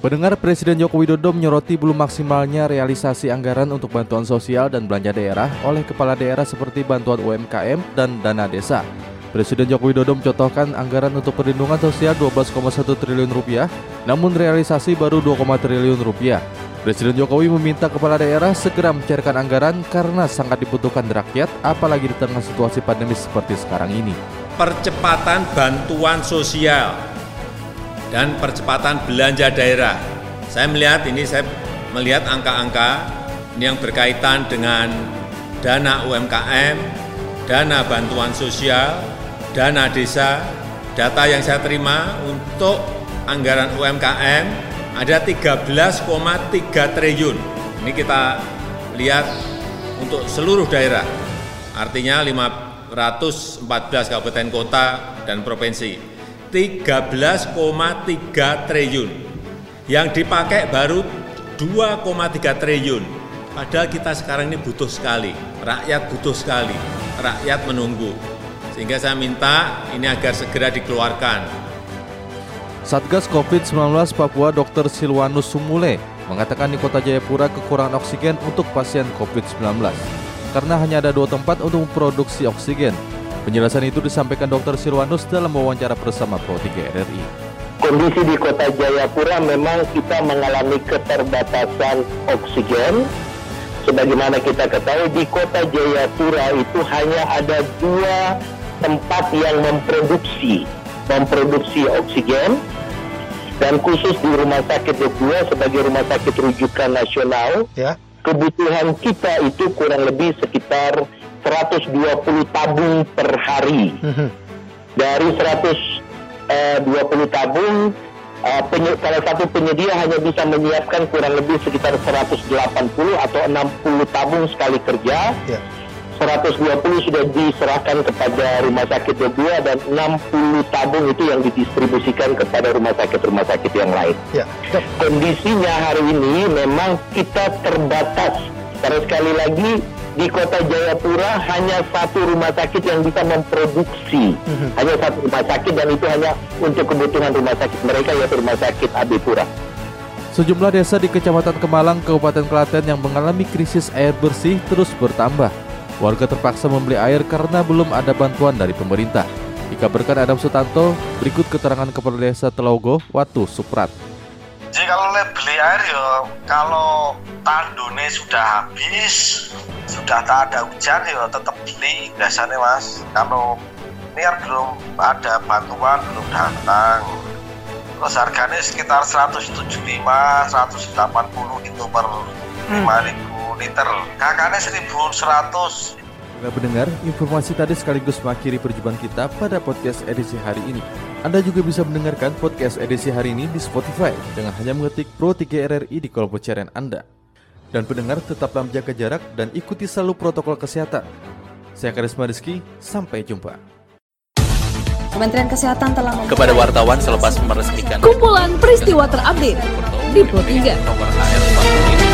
Pendengar Presiden Joko Widodo menyoroti belum maksimalnya realisasi anggaran untuk bantuan sosial dan belanja daerah oleh kepala daerah seperti bantuan UMKM dan dana desa. Presiden Joko Widodo mencontohkan anggaran untuk perlindungan sosial 12,1 triliun rupiah, namun realisasi baru 2, triliun rupiah. Presiden Jokowi meminta kepala daerah segera mencairkan anggaran karena sangat dibutuhkan rakyat, apalagi di tengah situasi pandemi seperti sekarang ini. percepatan bantuan sosial dan percepatan belanja daerah. Saya melihat ini saya melihat angka-angka ini yang berkaitan dengan dana UMKM, dana bantuan sosial, dana desa. Data yang saya terima untuk anggaran UMKM ada 13,3 triliun. Ini kita lihat untuk seluruh daerah. Artinya 514 kabupaten kota dan provinsi. 13,3 triliun. Yang dipakai baru 2,3 triliun. Padahal kita sekarang ini butuh sekali. Rakyat butuh sekali. Rakyat menunggu. Sehingga saya minta ini agar segera dikeluarkan. Satgas COVID-19 Papua Dr. Silwanus Sumule mengatakan di kota Jayapura kekurangan oksigen untuk pasien COVID-19 karena hanya ada dua tempat untuk memproduksi oksigen. Penjelasan itu disampaikan Dr. Silwanus dalam wawancara bersama Pro 3 RRI. kondisi di kota Jayapura memang kita mengalami keterbatasan oksigen. Sebagaimana kita ketahui di kota Jayapura itu hanya ada dua tempat yang memproduksi memproduksi oksigen dan khusus di Rumah Sakit Depua sebagai rumah sakit rujukan nasional ya kebutuhan kita itu kurang lebih sekitar 120 tabung per hari. Dari 120 tabung, eh, salah satu penyedia hanya bisa menyiapkan kurang lebih sekitar 180 atau 60 tabung sekali kerja. ya 120 sudah diserahkan kepada rumah sakit kedua dan 60 tabung itu yang didistribusikan kepada rumah sakit-rumah sakit yang lain ya kondisinya hari ini memang kita terbatas. Karena sekali lagi di kota Jayapura hanya satu rumah sakit yang bisa memproduksi. Hanya satu rumah sakit dan itu hanya untuk kebutuhan rumah sakit mereka yaitu rumah sakit Abipura. Sejumlah desa di Kecamatan Kemalang, Kabupaten Klaten yang mengalami krisis air bersih terus bertambah. Warga terpaksa membeli air karena belum ada bantuan dari pemerintah. Dikabarkan Adam Sutanto, berikut keterangan Kepala Desa Telogo, Watu Suprat. Jadi kalau le- beli air ya kalau tandune sudah habis, sudah tak ada hujan ya tetap beli biasanya mas. Kalau ini kan belum ada bantuan belum datang. Terus harganya sekitar 175, 180 gitu per 5000 liter. Kakaknya 1100. Bila pendengar, informasi tadi sekaligus mengakhiri perjumpaan kita pada podcast edisi hari ini. Anda juga bisa mendengarkan podcast edisi hari ini di Spotify dengan hanya mengetik Pro 3 RRI di kolom pencarian Anda. Dan pendengar tetaplah menjaga jarak dan ikuti selalu protokol kesehatan. Saya Karisma Rizky, sampai jumpa. Kementerian Kesehatan telah kepada wartawan selepas meresmikan kumpulan peristiwa terupdate di Pro 3. nomor AR 45.